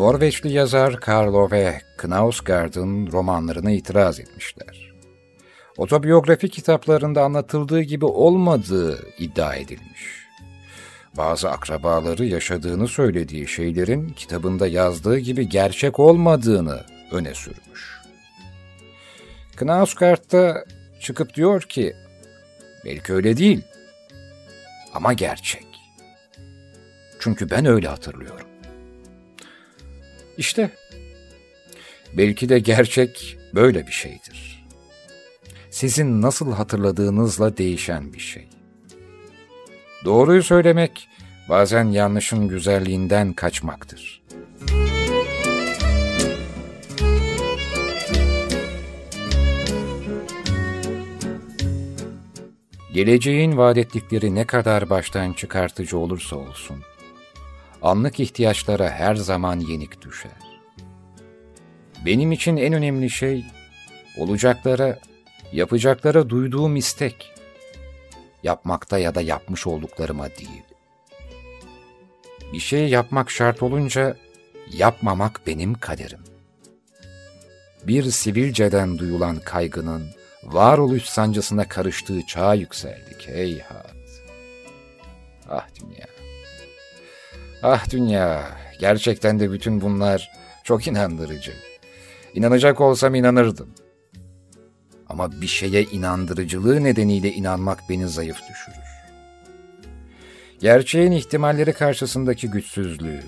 Norveçli yazar Karl Ove Knausgaard'ın romanlarına itiraz etmişler. Otobiyografi kitaplarında anlatıldığı gibi olmadığı iddia edilmiş. Bazı akrabaları yaşadığını söylediği şeylerin kitabında yazdığı gibi gerçek olmadığını öne sürmüş. Knausgaard da çıkıp diyor ki, belki öyle değil ama gerçek. Çünkü ben öyle hatırlıyorum. İşte belki de gerçek böyle bir şeydir. Sizin nasıl hatırladığınızla değişen bir şey. Doğruyu söylemek bazen yanlışın güzelliğinden kaçmaktır. Geleceğin vaat ettikleri ne kadar baştan çıkartıcı olursa olsun, anlık ihtiyaçlara her zaman yenik düşer. Benim için en önemli şey, olacaklara, yapacaklara duyduğum istek, yapmakta ya da yapmış olduklarıma değil. Bir şey yapmak şart olunca, yapmamak benim kaderim. Bir sivilceden duyulan kaygının, varoluş sancısına karıştığı çağa yükseldik heyhat. Ah dünya. Ah dünya, gerçekten de bütün bunlar çok inandırıcı. İnanacak olsam inanırdım. Ama bir şeye inandırıcılığı nedeniyle inanmak beni zayıf düşürür. Gerçeğin ihtimalleri karşısındaki güçsüzlüğü.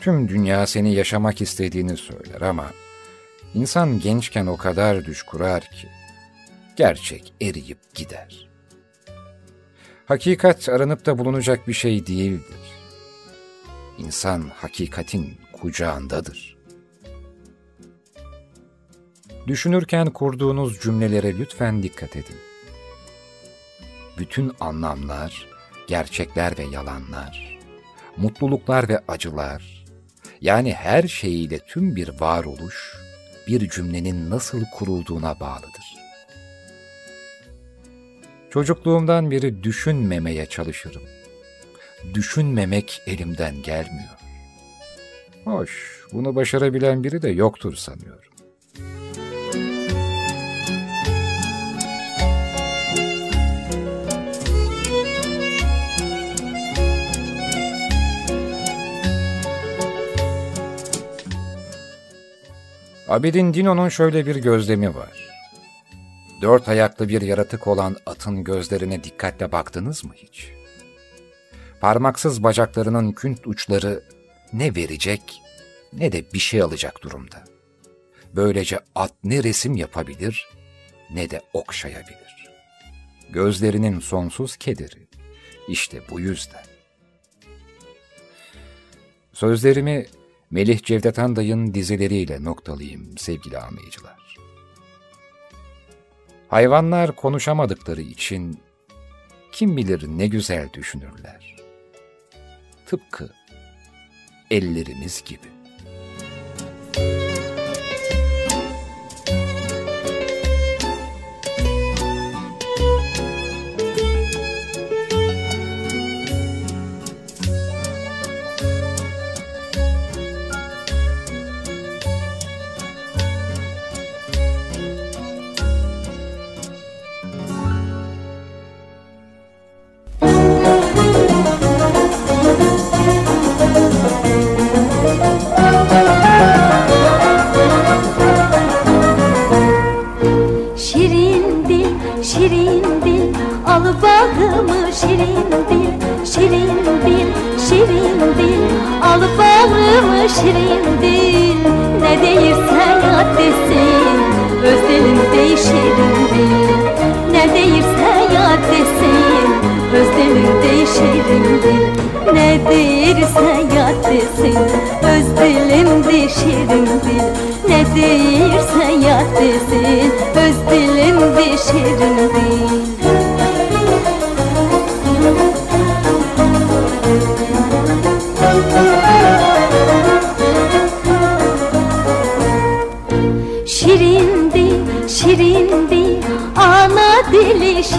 Tüm dünya seni yaşamak istediğini söyler ama insan gençken o kadar düş kurar ki gerçek eriyip gider. Hakikat aranıp da bulunacak bir şey değildir. İnsan hakikatin kucağındadır. Düşünürken kurduğunuz cümlelere lütfen dikkat edin. Bütün anlamlar, gerçekler ve yalanlar, mutluluklar ve acılar, yani her şeyiyle tüm bir varoluş, bir cümlenin nasıl kurulduğuna bağlıdır. Çocukluğumdan beri düşünmemeye çalışırım. Düşünmemek elimden gelmiyor. Hoş, bunu başarabilen biri de yoktur sanıyorum. Abidin Dino'nun şöyle bir gözlemi var. Dört ayaklı bir yaratık olan atın gözlerine dikkatle baktınız mı hiç? Parmaksız bacaklarının künt uçları ne verecek ne de bir şey alacak durumda. Böylece at ne resim yapabilir ne de okşayabilir. Gözlerinin sonsuz kederi. İşte bu yüzden. Sözlerimi Melih Cevdet Anday'ın dizileriyle noktalayayım sevgili anlayıcılar. Hayvanlar konuşamadıkları için kim bilir ne güzel düşünürler. Tıpkı ellerimiz gibi. Şirindi, şirindi Ana dili şirindi tabipti hem melhem Şirin sohbet şirin dil Hem tabipti hem melhem Şirin sohbet şirin dil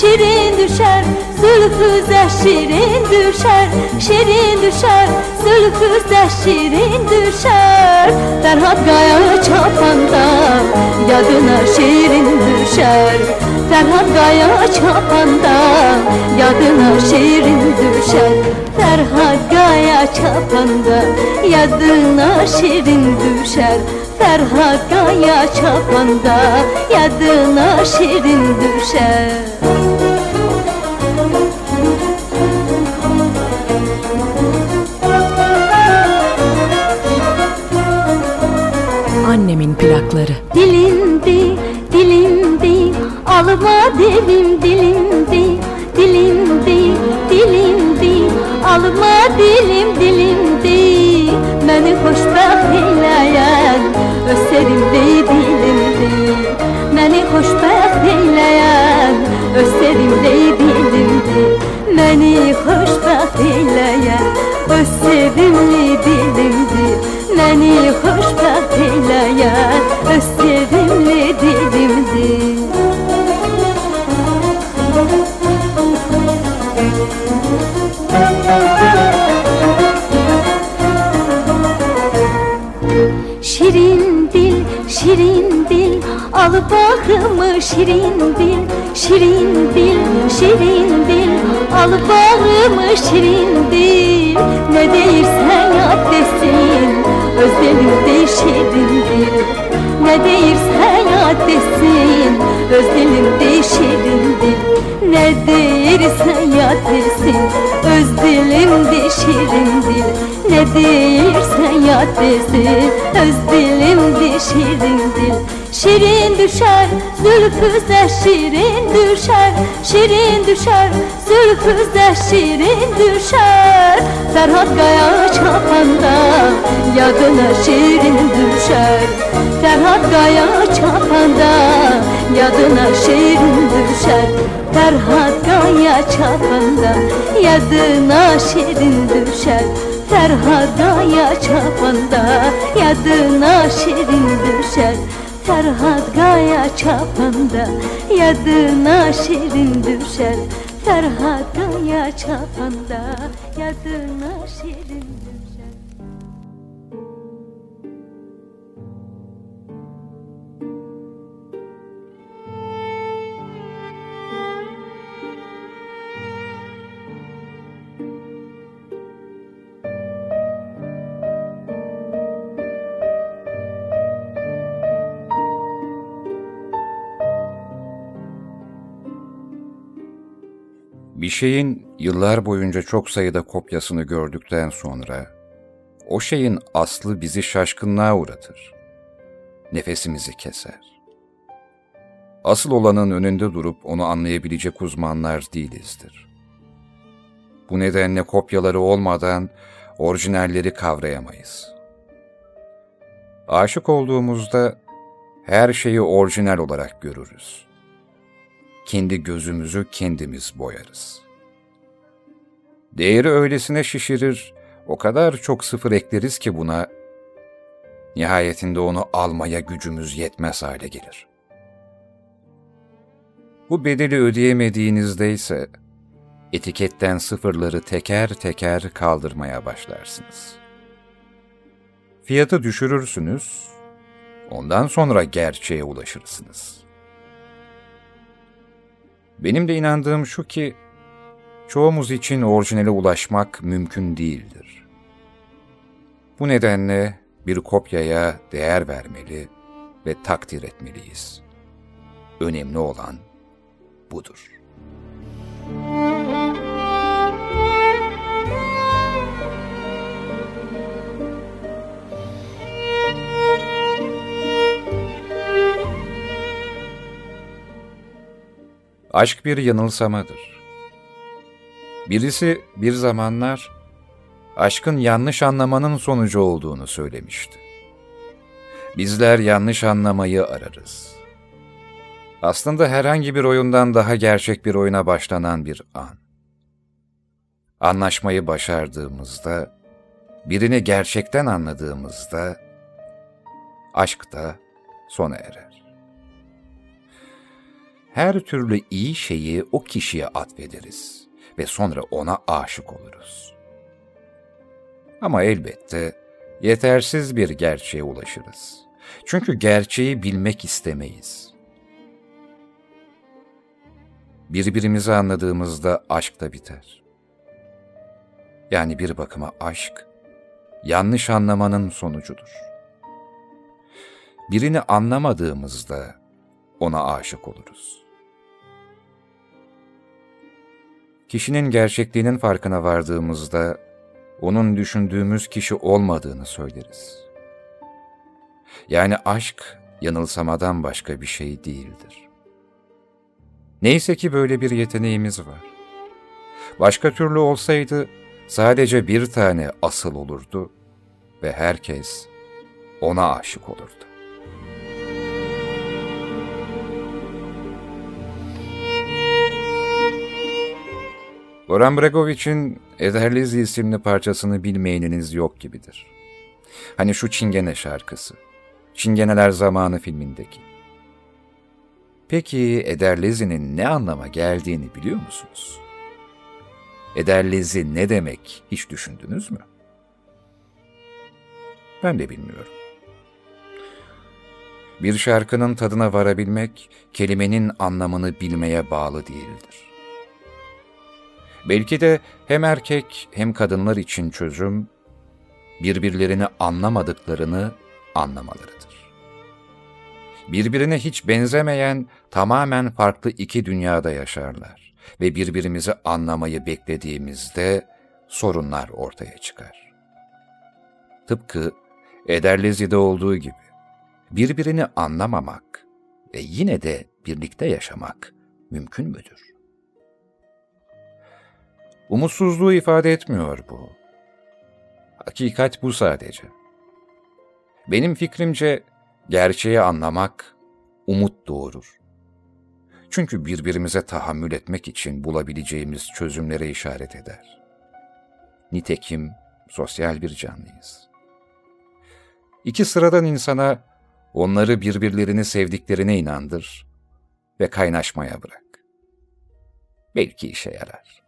Şirin düşer zülfüze şirin düşer. Şirin düşer zülfüze şirin düşer. Ferhat Gaya çapanda yadına şirin düşer. Ferhat Gaya çapanda yadına şirin düşer. Ferhat Gaya çapanda yadına şirin düşer. Ferhat Gaya çapanda yadına şirin düşer Annemin plakları. Dilindi, dilindi, alma dilim dilindi, dilindi, dilindi, alma dilim dilindi. Beni hoşbəxt eyleyen, özlerimde dilimdi. Beni hoşbəxt eyleyen, özlerimde dilimdi. Beni hoşbəxt eyleyen, öz sevimli dilimdi. Hoşbəxt eyleyen, öz sevimli dilimdi. Şirin dil, şirin dil, al bağrımı şirin dil, şirin dil, şirin dil, al bağrımı şirin dil. Ne değirsen yap desin, öz dilimde şirin dil. Ne değirsen yap desin, öz dilimde şirin dil. Ne değirsen yap desin, öz dilimde şirin dil. Ne değirsen yap desin, öz dilimde şirin dil. Şirin düşer, zülfüze şirin düşer. Şirin düşer, zülfüze şirin düşer. Ferhat Kaya çapanda, yadına şirin düşer. Ferhat Kaya çapanda, yadına şirin düşer. Ferhat Kaya çapanda, yadına şirin düşer. Ferhat Kaya çapanda, yadına şirin düşer Ferhat Gaya çapanda yadına şirin düşer. Ferhat Gaya çapanda yadına şirin düşer Bir şeyin yıllar boyunca çok sayıda kopyasını gördükten sonra, o şeyin aslı bizi şaşkınlığa uğratır. Nefesimizi keser. Asıl olanın önünde durup onu anlayabilecek uzmanlar değilizdir. Bu nedenle kopyaları olmadan orijinalleri kavrayamayız. Aşık olduğumuzda her şeyi orijinal olarak görürüz kendi gözümüzü kendimiz boyarız. Değeri öylesine şişirir, o kadar çok sıfır ekleriz ki buna, nihayetinde onu almaya gücümüz yetmez hale gelir. Bu bedeli ödeyemediğinizde ise, etiketten sıfırları teker teker kaldırmaya başlarsınız. Fiyatı düşürürsünüz, ondan sonra gerçeğe ulaşırsınız.'' Benim de inandığım şu ki, çoğumuz için orijinale ulaşmak mümkün değildir. Bu nedenle bir kopyaya değer vermeli ve takdir etmeliyiz. Önemli olan budur. Aşk bir yanılsamadır. Birisi bir zamanlar aşkın yanlış anlamanın sonucu olduğunu söylemişti. Bizler yanlış anlamayı ararız. Aslında herhangi bir oyundan daha gerçek bir oyuna başlanan bir an. Anlaşmayı başardığımızda, birini gerçekten anladığımızda, aşk da sona erer. Her türlü iyi şeyi o kişiye atfederiz ve sonra ona aşık oluruz. Ama elbette yetersiz bir gerçeğe ulaşırız. Çünkü gerçeği bilmek istemeyiz. Birbirimizi anladığımızda aşk da biter. Yani bir bakıma aşk, yanlış anlamanın sonucudur. Birini anlamadığımızda ona aşık oluruz. Kişinin gerçekliğinin farkına vardığımızda onun düşündüğümüz kişi olmadığını söyleriz. Yani aşk yanılsamadan başka bir şey değildir. Neyse ki böyle bir yeteneğimiz var. Başka türlü olsaydı sadece bir tane asıl olurdu ve herkes ona aşık olurdu. Goran Bregovic'in Ederliz isimli parçasını bilmeyeniniz yok gibidir. Hani şu Çingene şarkısı. Çingeneler Zamanı filmindeki. Peki Ederlizi'nin ne anlama geldiğini biliyor musunuz? Ederlizi ne demek hiç düşündünüz mü? Ben de bilmiyorum. Bir şarkının tadına varabilmek, kelimenin anlamını bilmeye bağlı değildir. Belki de hem erkek hem kadınlar için çözüm, birbirlerini anlamadıklarını anlamalarıdır. Birbirine hiç benzemeyen, tamamen farklı iki dünyada yaşarlar ve birbirimizi anlamayı beklediğimizde sorunlar ortaya çıkar. Tıpkı Ederlezi'de olduğu gibi birbirini anlamamak ve yine de birlikte yaşamak mümkün müdür? Umutsuzluğu ifade etmiyor bu. Hakikat bu sadece. Benim fikrimce gerçeği anlamak umut doğurur. Çünkü birbirimize tahammül etmek için bulabileceğimiz çözümlere işaret eder. Nitekim sosyal bir canlıyız. İki sıradan insana onları birbirlerini sevdiklerine inandır ve kaynaşmaya bırak. Belki işe yarar.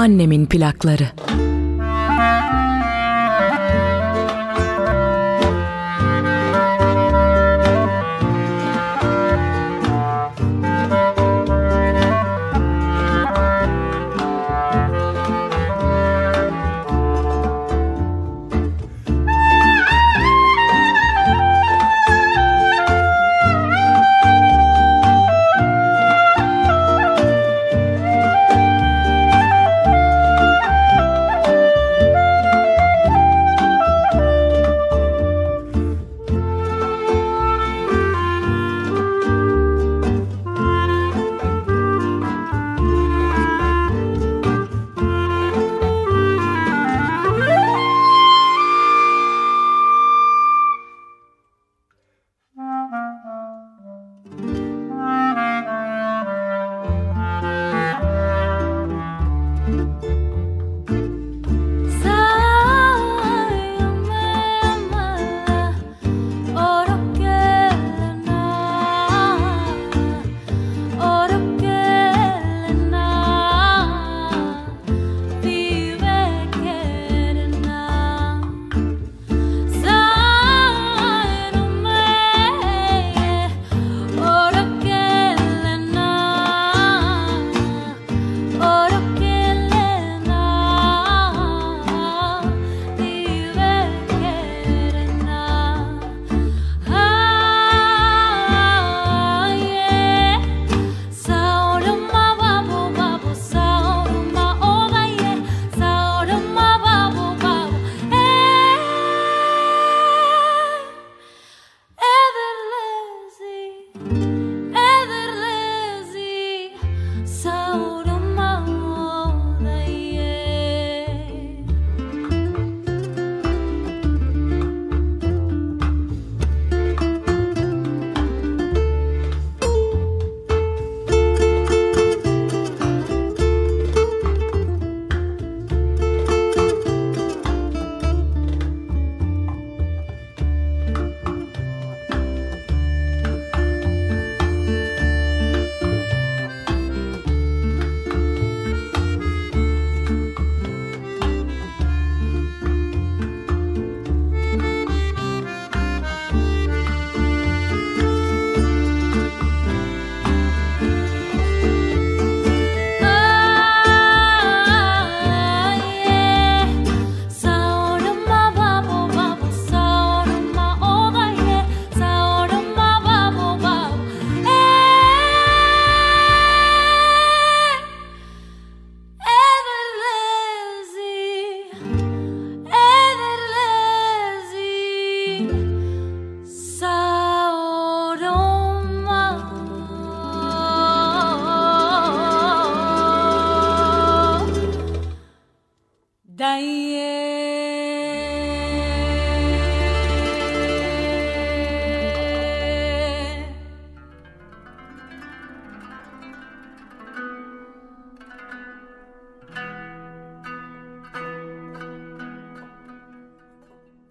Annemin plakları.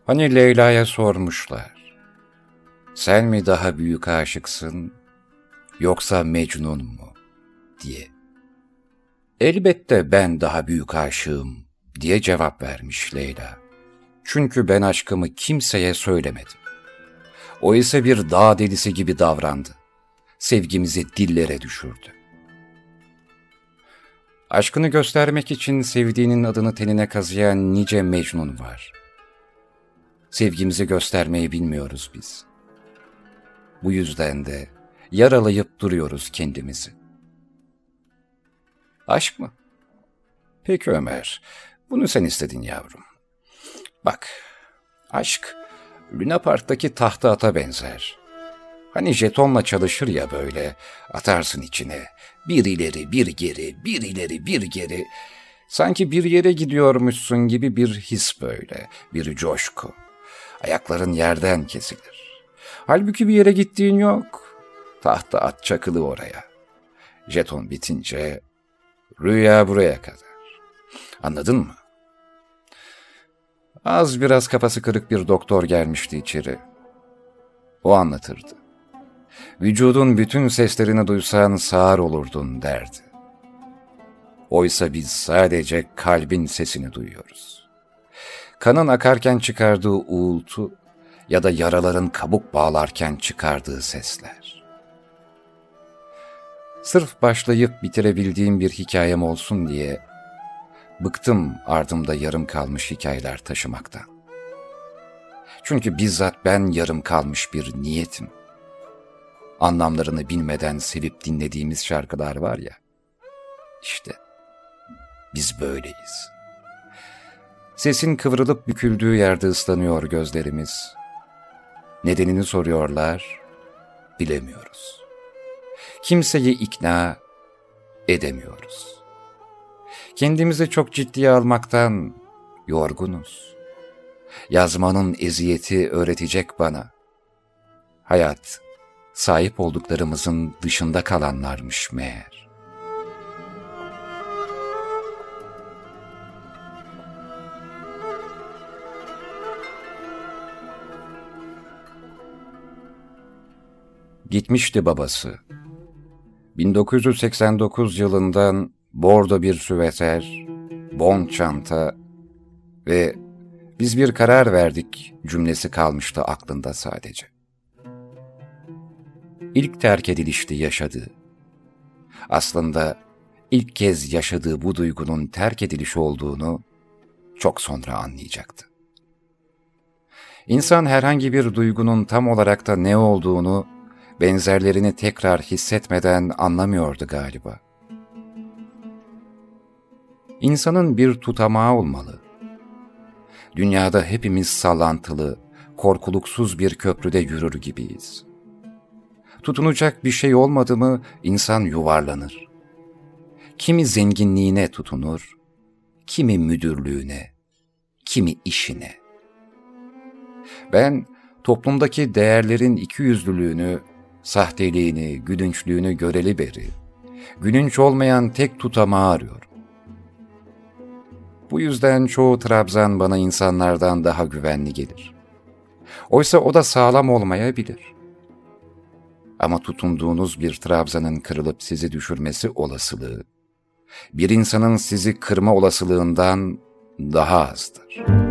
Hani Leyla'ya sormuşlar. Sen mi daha büyük aşıksın yoksa Mecnun mu diye. Elbette ben daha büyük aşığım diye cevap vermiş Leyla. Çünkü ben aşkımı kimseye söylemedim. O ise bir dağ delisi gibi davrandı. Sevgimizi dillere düşürdü. Aşkını göstermek için sevdiğinin adını tenine kazıyan nice Mecnun var. Sevgimizi göstermeyi bilmiyoruz biz. Bu yüzden de yaralayıp duruyoruz kendimizi. Aşk mı? Peki Ömer, bunu sen istedin yavrum. Bak, aşk Luna Park'taki tahta ata benzer. Hani jetonla çalışır ya böyle, atarsın içine. Bir ileri, bir geri, bir ileri, bir geri. Sanki bir yere gidiyormuşsun gibi bir his böyle, bir coşku. Ayakların yerden kesilir. Halbuki bir yere gittiğin yok. Tahta at çakılı oraya. Jeton bitince rüya buraya kadar. Anladın mı? Az biraz kafası kırık bir doktor gelmişti içeri. O anlatırdı. Vücudun bütün seslerini duysan sağır olurdun derdi. Oysa biz sadece kalbin sesini duyuyoruz. Kanın akarken çıkardığı uğultu ya da yaraların kabuk bağlarken çıkardığı sesler. Sırf başlayıp bitirebildiğim bir hikayem olsun diye bıktım ardımda yarım kalmış hikayeler taşımaktan. Çünkü bizzat ben yarım kalmış bir niyetim. Anlamlarını bilmeden sevip dinlediğimiz şarkılar var ya, işte biz böyleyiz. Sesin kıvrılıp büküldüğü yerde ıslanıyor gözlerimiz. Nedenini soruyorlar, bilemiyoruz. Kimseyi ikna edemiyoruz. Kendimizi çok ciddiye almaktan yorgunuz. Yazmanın eziyeti öğretecek bana. Hayat, sahip olduklarımızın dışında kalanlarmış meğer. Gitmişti babası. 1989 yılından bordo bir süveter, bon çanta ve biz bir karar verdik cümlesi kalmıştı aklında sadece. İlk terk edilişti yaşadığı. Aslında ilk kez yaşadığı bu duygunun terk ediliş olduğunu çok sonra anlayacaktı. İnsan herhangi bir duygunun tam olarak da ne olduğunu benzerlerini tekrar hissetmeden anlamıyordu galiba. İnsanın bir tutamağı olmalı. Dünyada hepimiz sallantılı, korkuluksuz bir köprüde yürür gibiyiz. Tutunacak bir şey olmadı mı insan yuvarlanır. Kimi zenginliğine tutunur, kimi müdürlüğüne, kimi işine. Ben toplumdaki değerlerin ikiyüzlülüğünü sahteliğini, gülünçlüğünü göreli beri, gülünç olmayan tek tutamağı arıyorum. Bu yüzden çoğu Trabzan bana insanlardan daha güvenli gelir. Oysa o da sağlam olmayabilir. Ama tutunduğunuz bir Trabzan'ın kırılıp sizi düşürmesi olasılığı, bir insanın sizi kırma olasılığından daha azdır.''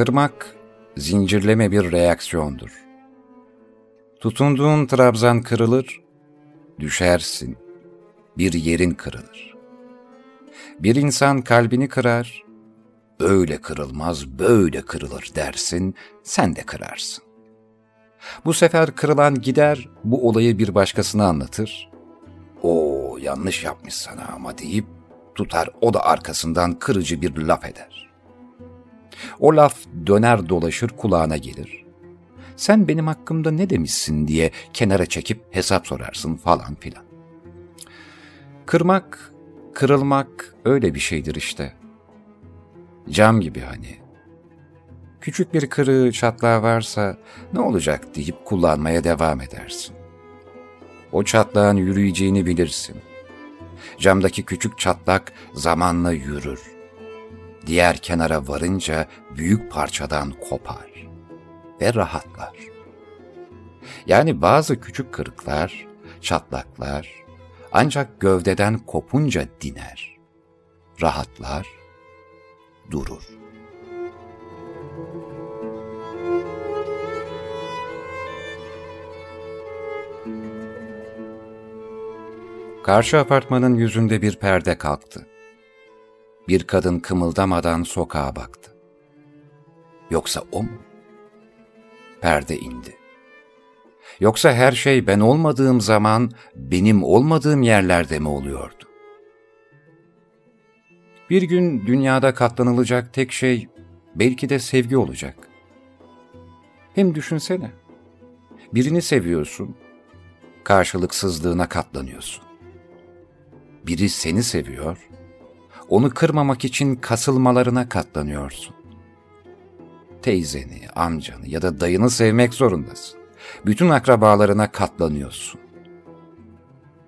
Kırmak, zincirleme bir reaksiyondur. Tutunduğun trabzan kırılır, düşersin, bir yerin kırılır. Bir insan kalbini kırar, öyle kırılmaz, böyle kırılır dersin, sen de kırarsın. Bu sefer kırılan gider, bu olayı bir başkasına anlatır. O yanlış yapmış sana ama deyip tutar o da arkasından kırıcı bir laf eder. O laf döner dolaşır kulağına gelir. Sen benim hakkımda ne demişsin diye kenara çekip hesap sorarsın falan filan. Kırmak, kırılmak öyle bir şeydir işte. Cam gibi hani. Küçük bir kırığı, çatlağı varsa ne olacak deyip kullanmaya devam edersin. O çatlağın yürüyeceğini bilirsin. Camdaki küçük çatlak zamanla yürür diğer kenara varınca büyük parçadan kopar ve rahatlar. Yani bazı küçük kırıklar, çatlaklar ancak gövdeden kopunca diner, rahatlar, durur. Karşı apartmanın yüzünde bir perde kalktı. Bir kadın kımıldamadan sokağa baktı. Yoksa o mu? Perde indi. Yoksa her şey ben olmadığım zaman benim olmadığım yerlerde mi oluyordu? Bir gün dünyada katlanılacak tek şey belki de sevgi olacak. Hem düşünsene, birini seviyorsun, karşılıksızlığına katlanıyorsun. Biri seni seviyor, onu kırmamak için kasılmalarına katlanıyorsun. Teyzeni, amcanı ya da dayını sevmek zorundasın. Bütün akrabalarına katlanıyorsun.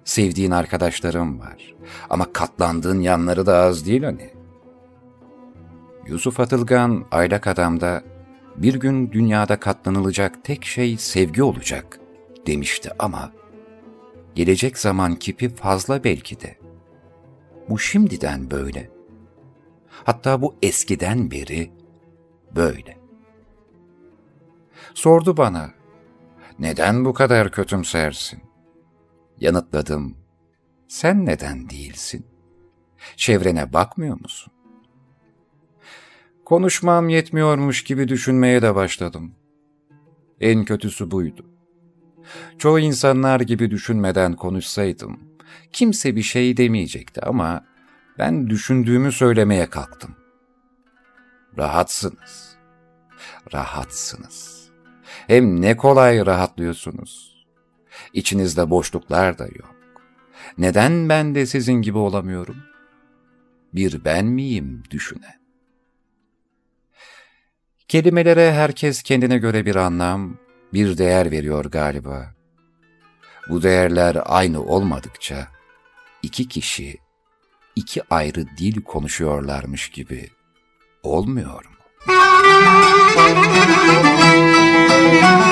Sevdiğin arkadaşlarım var ama katlandığın yanları da az değil hani. Yusuf Atılgan Aylak Adam'da bir gün dünyada katlanılacak tek şey sevgi olacak demişti ama gelecek zaman kipi fazla belki de. Bu şimdiden böyle. Hatta bu eskiden beri böyle. Sordu bana, neden bu kadar kötümsersin? Yanıtladım, sen neden değilsin? Çevrene bakmıyor musun? Konuşmam yetmiyormuş gibi düşünmeye de başladım. En kötüsü buydu. Çoğu insanlar gibi düşünmeden konuşsaydım, Kimse bir şey demeyecekti ama ben düşündüğümü söylemeye kalktım. Rahatsınız. Rahatsınız. Hem ne kolay rahatlıyorsunuz. İçinizde boşluklar da yok. Neden ben de sizin gibi olamıyorum? Bir ben miyim düşünen? Kelimelere herkes kendine göre bir anlam, bir değer veriyor galiba. Bu değerler aynı olmadıkça iki kişi iki ayrı dil konuşuyorlarmış gibi olmuyor mu?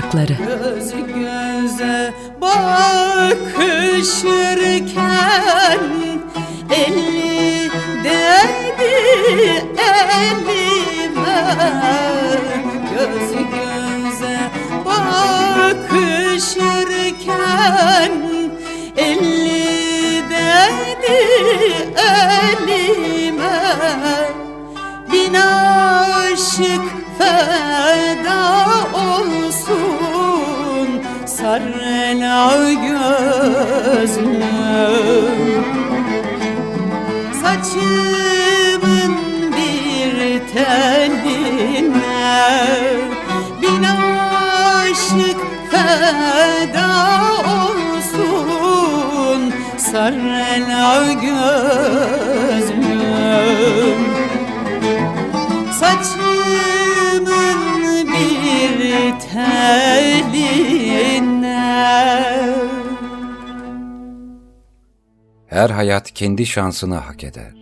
göze Saçımın bir teline Her hayat kendi şansını hak eder.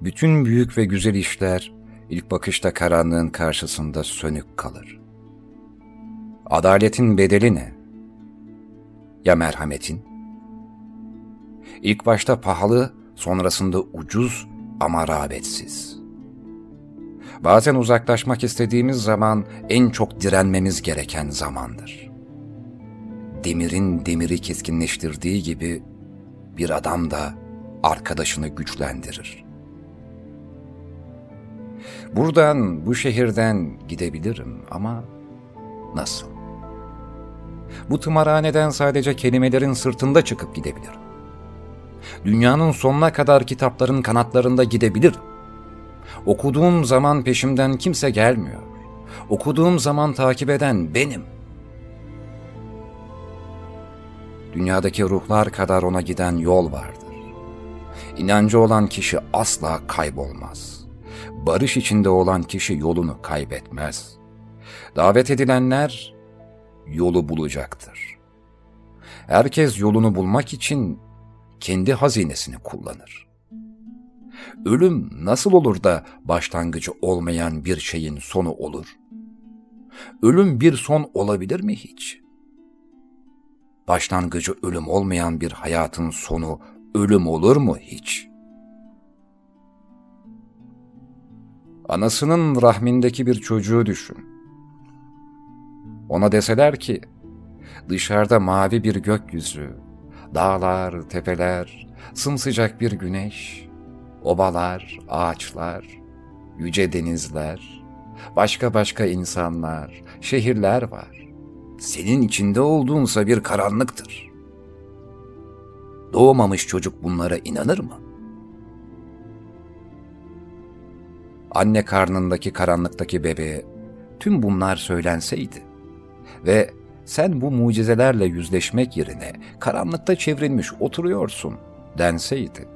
Bütün büyük ve güzel işler ilk bakışta karanlığın karşısında sönük kalır. Adaletin bedeli ne? Ya merhametin? İlk başta pahalı, sonrasında ucuz ama rağbetsiz. Bazen uzaklaşmak istediğimiz zaman en çok direnmemiz gereken zamandır demirin demiri keskinleştirdiği gibi bir adam da arkadaşını güçlendirir. Buradan, bu şehirden gidebilirim ama nasıl? Bu tımarhaneden sadece kelimelerin sırtında çıkıp gidebilirim. Dünyanın sonuna kadar kitapların kanatlarında gidebilirim. Okuduğum zaman peşimden kimse gelmiyor. Okuduğum zaman takip eden benim.'' dünyadaki ruhlar kadar ona giden yol vardır. İnancı olan kişi asla kaybolmaz. Barış içinde olan kişi yolunu kaybetmez. Davet edilenler yolu bulacaktır. Herkes yolunu bulmak için kendi hazinesini kullanır. Ölüm nasıl olur da başlangıcı olmayan bir şeyin sonu olur? Ölüm bir son olabilir mi hiç?'' başlangıcı ölüm olmayan bir hayatın sonu ölüm olur mu hiç? Anasının rahmindeki bir çocuğu düşün. Ona deseler ki, dışarıda mavi bir gökyüzü, dağlar, tepeler, sımsıcak bir güneş, obalar, ağaçlar, yüce denizler, başka başka insanlar, şehirler var senin içinde olduğunsa bir karanlıktır. Doğmamış çocuk bunlara inanır mı? Anne karnındaki karanlıktaki bebeğe tüm bunlar söylenseydi ve sen bu mucizelerle yüzleşmek yerine karanlıkta çevrilmiş oturuyorsun denseydi,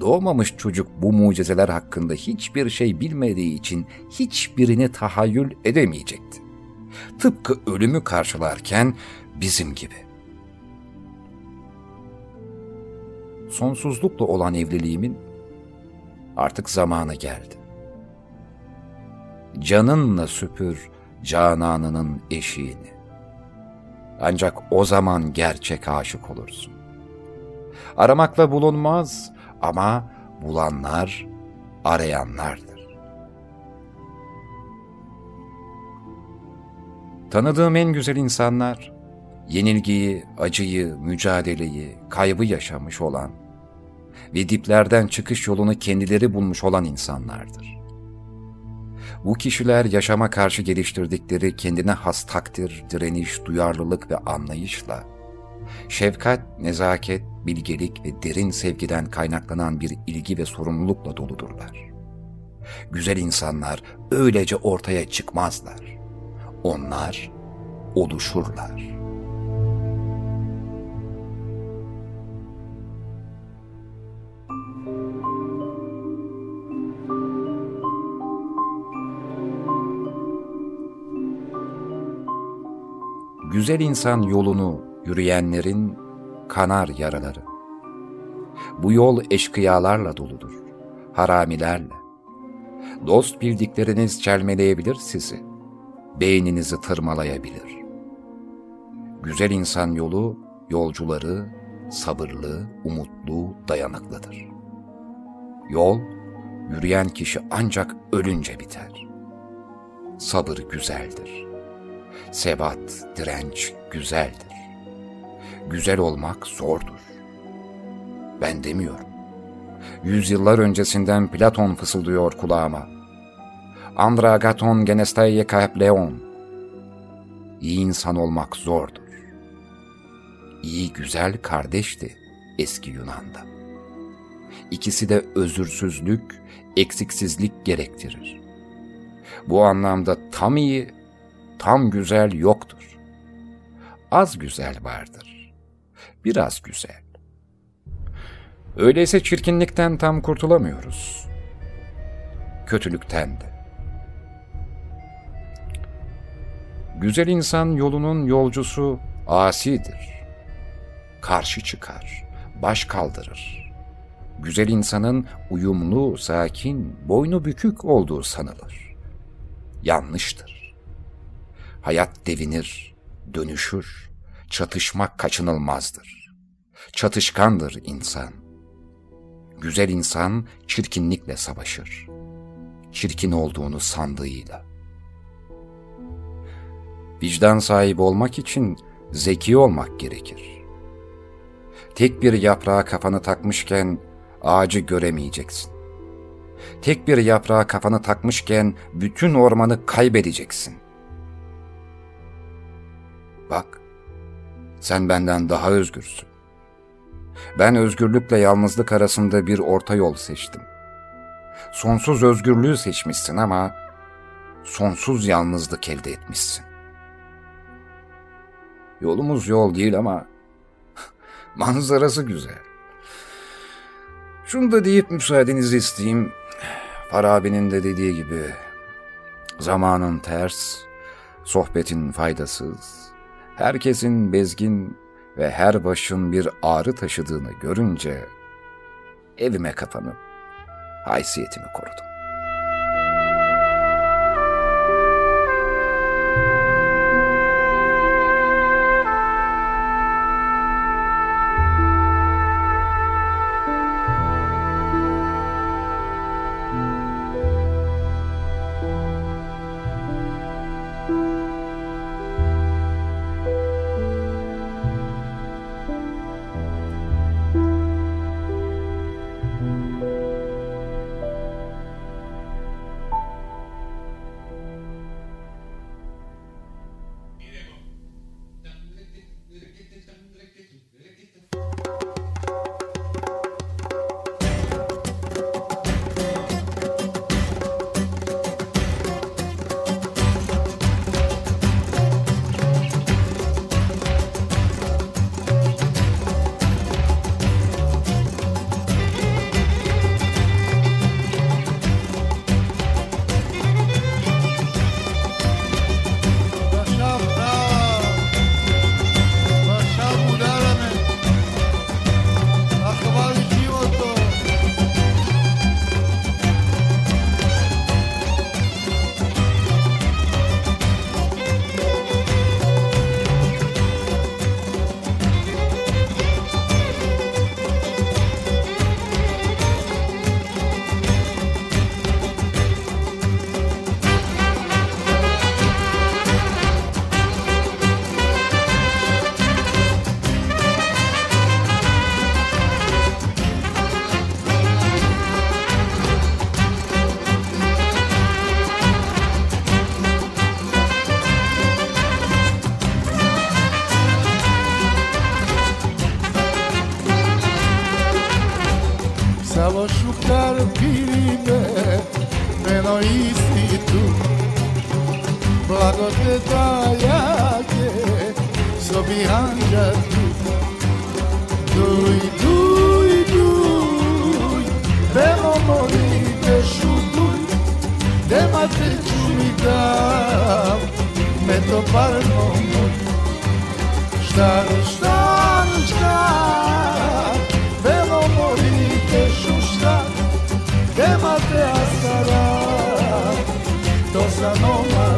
doğmamış çocuk bu mucizeler hakkında hiçbir şey bilmediği için hiçbirini tahayyül edemeyecekti. Tıpkı ölümü karşılarken bizim gibi. Sonsuzlukla olan evliliğimin artık zamanı geldi. Canınla süpür cananının eşiğini. Ancak o zaman gerçek aşık olursun. Aramakla bulunmaz ama bulanlar arayanlardır. Tanıdığım en güzel insanlar, yenilgiyi, acıyı, mücadeleyi, kaybı yaşamış olan ve diplerden çıkış yolunu kendileri bulmuş olan insanlardır. Bu kişiler yaşama karşı geliştirdikleri kendine has takdir, direniş, duyarlılık ve anlayışla, şefkat, nezaket, bilgelik ve derin sevgiden kaynaklanan bir ilgi ve sorumlulukla doludurlar. Güzel insanlar öylece ortaya çıkmazlar. Onlar oluşurlar.'' güzel insan yolunu yürüyenlerin kanar yaraları. Bu yol eşkıyalarla doludur, haramilerle. Dost bildikleriniz çelmeleyebilir sizi, beyninizi tırmalayabilir. Güzel insan yolu, yolcuları sabırlı, umutlu, dayanıklıdır. Yol, yürüyen kişi ancak ölünce biter. Sabır güzeldir.'' Sebat, direnç güzeldir. Güzel olmak zordur. Ben demiyorum. Yüzyıllar öncesinden Platon fısıldıyor kulağıma. Andragaton genestaye leon. İyi insan olmak zordur. İyi güzel kardeşti eski Yunan'da. İkisi de özürsüzlük, eksiksizlik gerektirir. Bu anlamda tam iyi tam güzel yoktur. Az güzel vardır. Biraz güzel. Öyleyse çirkinlikten tam kurtulamıyoruz. Kötülükten de. Güzel insan yolunun yolcusu asidir. Karşı çıkar, baş kaldırır. Güzel insanın uyumlu, sakin, boynu bükük olduğu sanılır. Yanlıştır. Hayat devinir, dönüşür, çatışmak kaçınılmazdır. Çatışkandır insan. Güzel insan çirkinlikle savaşır. Çirkin olduğunu sandığıyla. Vicdan sahibi olmak için zeki olmak gerekir. Tek bir yaprağa kafanı takmışken ağacı göremeyeceksin. Tek bir yaprağa kafanı takmışken bütün ormanı kaybedeceksin. Bak, sen benden daha özgürsün. Ben özgürlükle yalnızlık arasında bir orta yol seçtim. Sonsuz özgürlüğü seçmişsin ama sonsuz yalnızlık elde etmişsin. Yolumuz yol değil ama manzarası güzel. Şunu da deyip müsaadenizi isteyeyim. Farabi'nin de dediği gibi zamanın ters, sohbetin faydasız, herkesin bezgin ve her başın bir ağrı taşıdığını görünce evime kapanıp haysiyetimi korudum. kao istitu Blagodeta jake sobi tu Duj, duj, duj, belo mori dešutuj Dema te mi dam, me to parno moj Šta, šta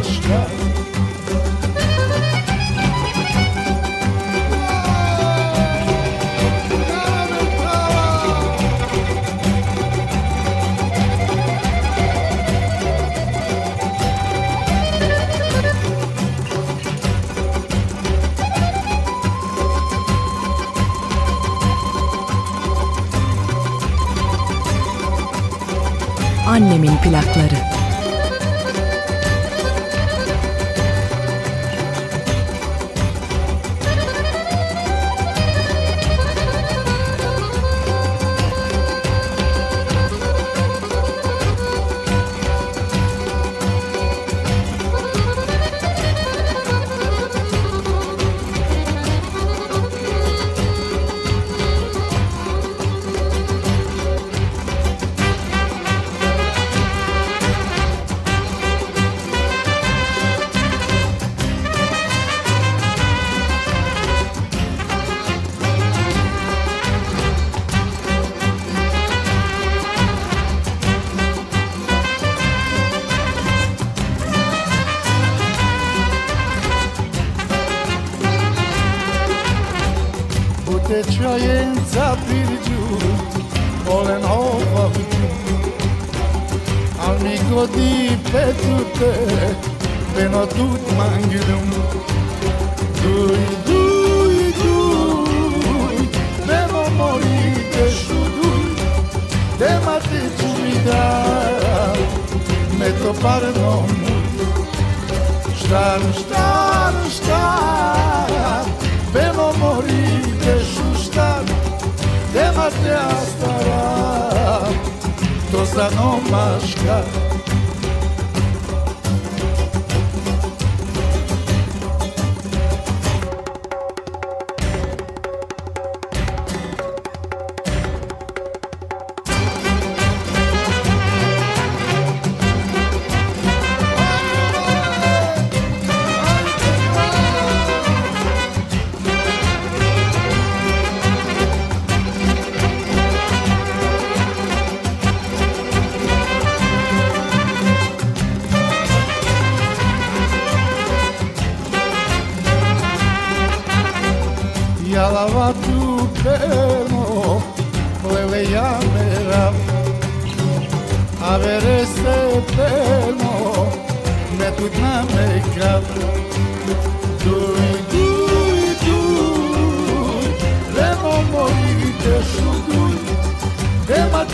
nomaška Annemin plakları.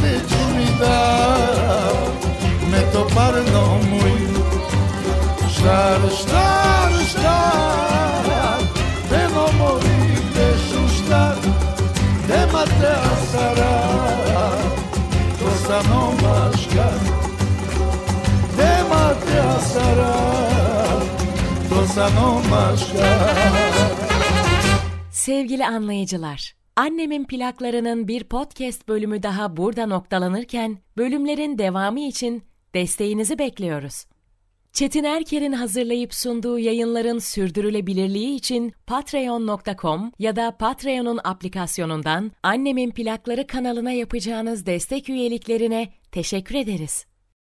Te čumida, me to parno muy Štar, štar, štar, Demo mori te šuštar Dema te asara To sa nomaška Dema te asara To sa nomaška Sevgili anlayıcılar, Annemin plaklarının bir podcast bölümü daha burada noktalanırken, bölümlerin devamı için desteğinizi bekliyoruz. Çetin Erker'in hazırlayıp sunduğu yayınların sürdürülebilirliği için patreon.com ya da Patreon'un aplikasyonundan Annemin Plakları kanalına yapacağınız destek üyeliklerine teşekkür ederiz.